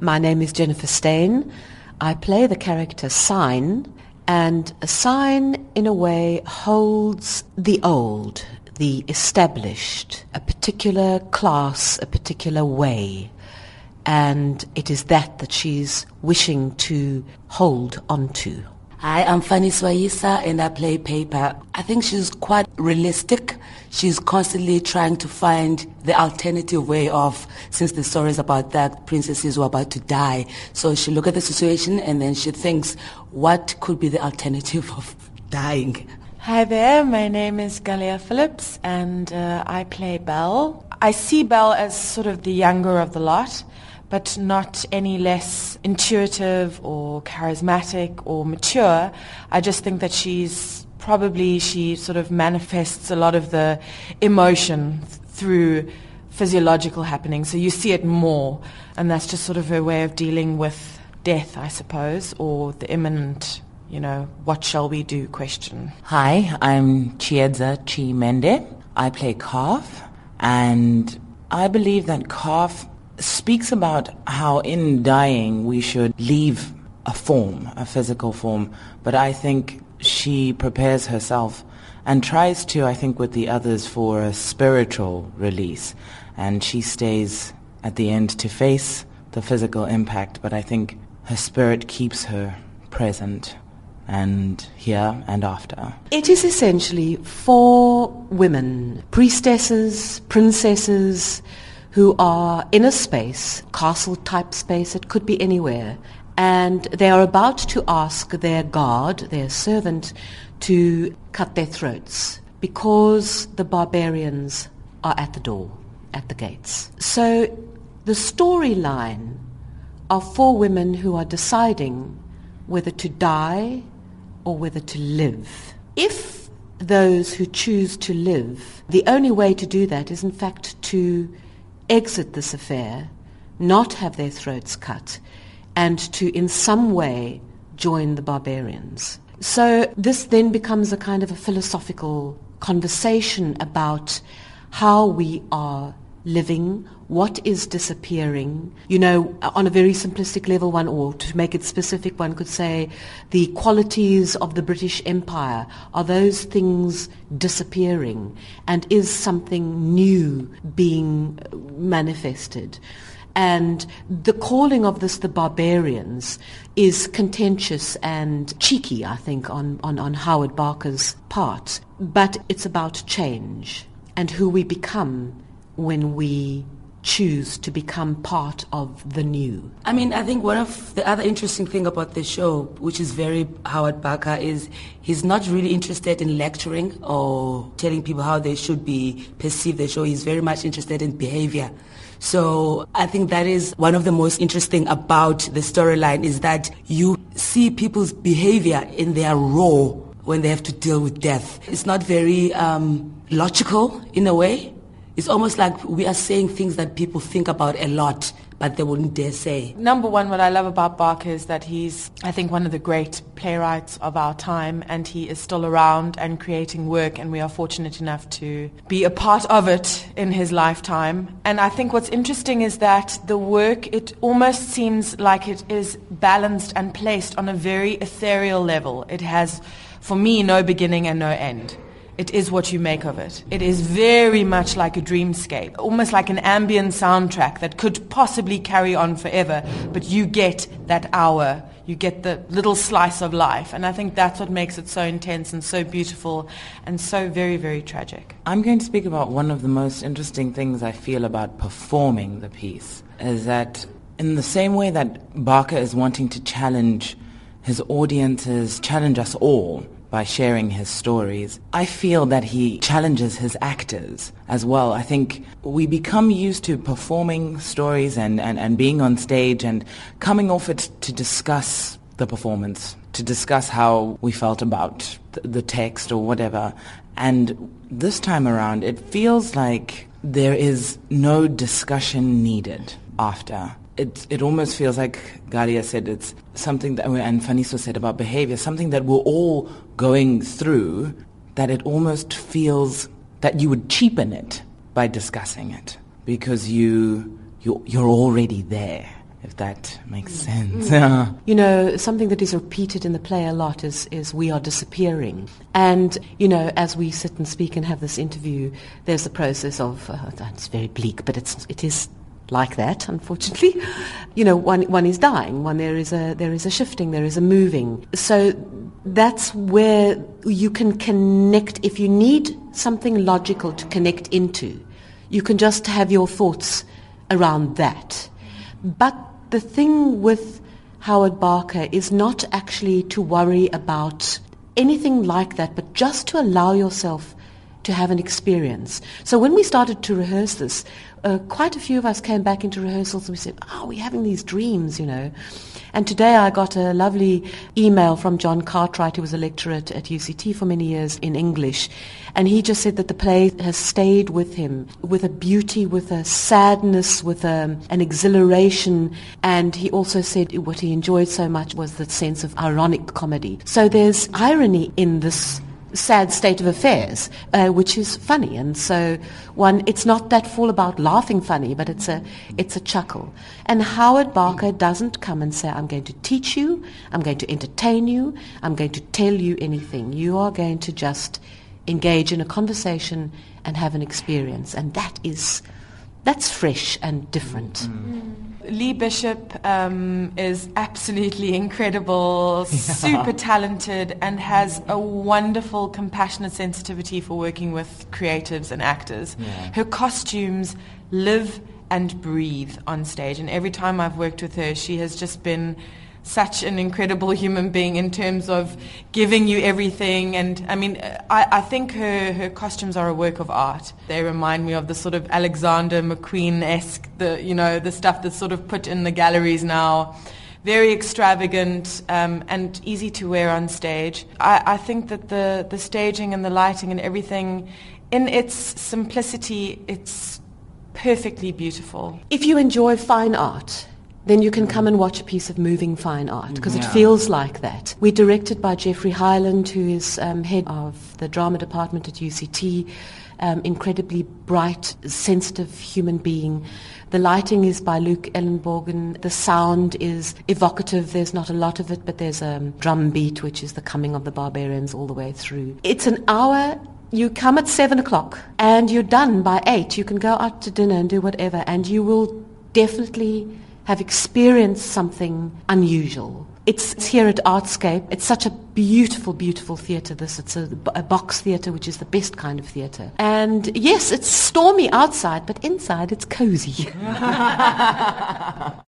My name is Jennifer Steyn. I play the character Sign, and a sign, in a way, holds the old, the established, a particular class, a particular way. And it is that that she's wishing to hold onto. Hi, I'm Faniswa Yisa and I play Paper. I think she's quite realistic. She's constantly trying to find the alternative way of, since the story is about that princesses who are about to die. So she look at the situation and then she thinks, what could be the alternative of dying? Hi there, my name is Galia Phillips and uh, I play Belle. I see Belle as sort of the younger of the lot but not any less intuitive or charismatic or mature. I just think that she's probably, she sort of manifests a lot of the emotion through physiological happenings. So you see it more, and that's just sort of her way of dealing with death, I suppose, or the imminent, you know, what shall we do question. Hi, I'm Chiedza Chimende. I play Calf, and I believe that Calf speaks about how in dying we should leave a form, a physical form, but I think she prepares herself and tries to, I think, with the others for a spiritual release. And she stays at the end to face the physical impact, but I think her spirit keeps her present and here and after. It is essentially four women, priestesses, princesses, who are in a space, castle type space, it could be anywhere, and they are about to ask their guard, their servant, to cut their throats because the barbarians are at the door, at the gates. So the storyline are four women who are deciding whether to die or whether to live. If those who choose to live, the only way to do that is in fact to exit this affair, not have their throats cut, and to in some way join the barbarians. So this then becomes a kind of a philosophical conversation about how we are living, what is disappearing. You know, on a very simplistic level, one, or to make it specific, one could say the qualities of the British Empire. Are those things disappearing? And is something new being manifested? And the calling of this the barbarians is contentious and cheeky, I think, on, on, on Howard Barker's part. But it's about change and who we become when we choose to become part of the new? I mean, I think one of the other interesting thing about the show, which is very Howard Barker, is he's not really interested in lecturing or telling people how they should be perceived the show. He's very much interested in behavior. So I think that is one of the most interesting about the storyline is that you see people's behavior in their raw when they have to deal with death. It's not very um, logical in a way it's almost like we are saying things that people think about a lot, but they wouldn't dare say. Number one, what I love about Barker is that he's, I think, one of the great playwrights of our time, and he is still around and creating work, and we are fortunate enough to be a part of it in his lifetime. And I think what's interesting is that the work, it almost seems like it is balanced and placed on a very ethereal level. It has, for me, no beginning and no end. It is what you make of it. It is very much like a dreamscape, almost like an ambient soundtrack that could possibly carry on forever, but you get that hour, you get the little slice of life. And I think that's what makes it so intense and so beautiful and so very, very tragic. I'm going to speak about one of the most interesting things I feel about performing the piece, is that in the same way that Barker is wanting to challenge his audiences, challenge us all, by sharing his stories. I feel that he challenges his actors as well. I think we become used to performing stories and, and, and being on stage and coming off it to discuss the performance, to discuss how we felt about the text or whatever. And this time around, it feels like there is no discussion needed after it, it almost feels like Galia said, it's something that, and Faniswa said about behavior, something that we're all going through, that it almost feels that you would cheapen it by discussing it because you, you, you're already there. if that makes sense. Mm. you know, something that is repeated in the play a lot is, is we are disappearing. And, you know, as we sit and speak and have this interview, there's the process of, uh, it's very bleak, but it's, it is like that, unfortunately. You know, one, one is dying, one there is, a, there is a shifting, there is a moving. So that's where you can connect, if you need something logical to connect into, you can just have your thoughts around that. But the thing with Howard Barker is not actually to worry about anything like that, but just to allow yourself to have an experience. So when we started to rehearse this, uh, quite a few of us came back into rehearsals and we said, oh, we're having these dreams, you know. And today I got a lovely email from John Cartwright, who was a lecturer at, UCT for many years in English. And he just said that the play has stayed with him with a beauty, with a sadness, with a, an exhilaration. And he also said what he enjoyed so much was the sense of ironic comedy. So there's irony in this sad state of affairs, uh, which is funny. And so one, it's not that full about laughing funny, but it's a, it's a chuckle. And Howard Barker doesn't come and say, I'm going to teach you, I'm going to entertain you, I'm going to tell you anything. You are going to just engage in a conversation and have an experience. And that is, that's fresh and different. Mm. Lee Bishop um, is absolutely incredible, yeah. super talented, and has a wonderful, compassionate sensitivity for working with creatives and actors. Yeah. Her costumes live and breathe on stage, and every time I've worked with her, she has just been such an incredible human being in terms of giving you everything. And I mean, I, I, think her, her costumes are a work of art. They remind me of the sort of Alexander McQueen esque, the you know the stuff that's sort of put in the galleries now. Very extravagant um, and easy to wear on stage. I, I think that the, the staging and the lighting and everything, in its simplicity, it's perfectly beautiful. If you enjoy fine art, then you can come and watch a piece of moving fine art because yeah. it feels like that. We're directed by Geoffrey Hyland, who is um, head of the drama department at UCT. Um, incredibly bright, sensitive human being. The lighting is by Luke Ellenbogen. The sound is evocative. There's not a lot of it, but there's a drum beat, which is the coming of the barbarians all the way through. It's an hour you come at seven o'clock and you're done by eight. You can go out to dinner and do whatever, and you will definitely have experienced something unusual. It's, here at Artscape. It's such a beautiful, beautiful theatre. This it's a, a box theatre, which is the best kind of theatre. And yes, it's stormy outside, but inside it's cozy.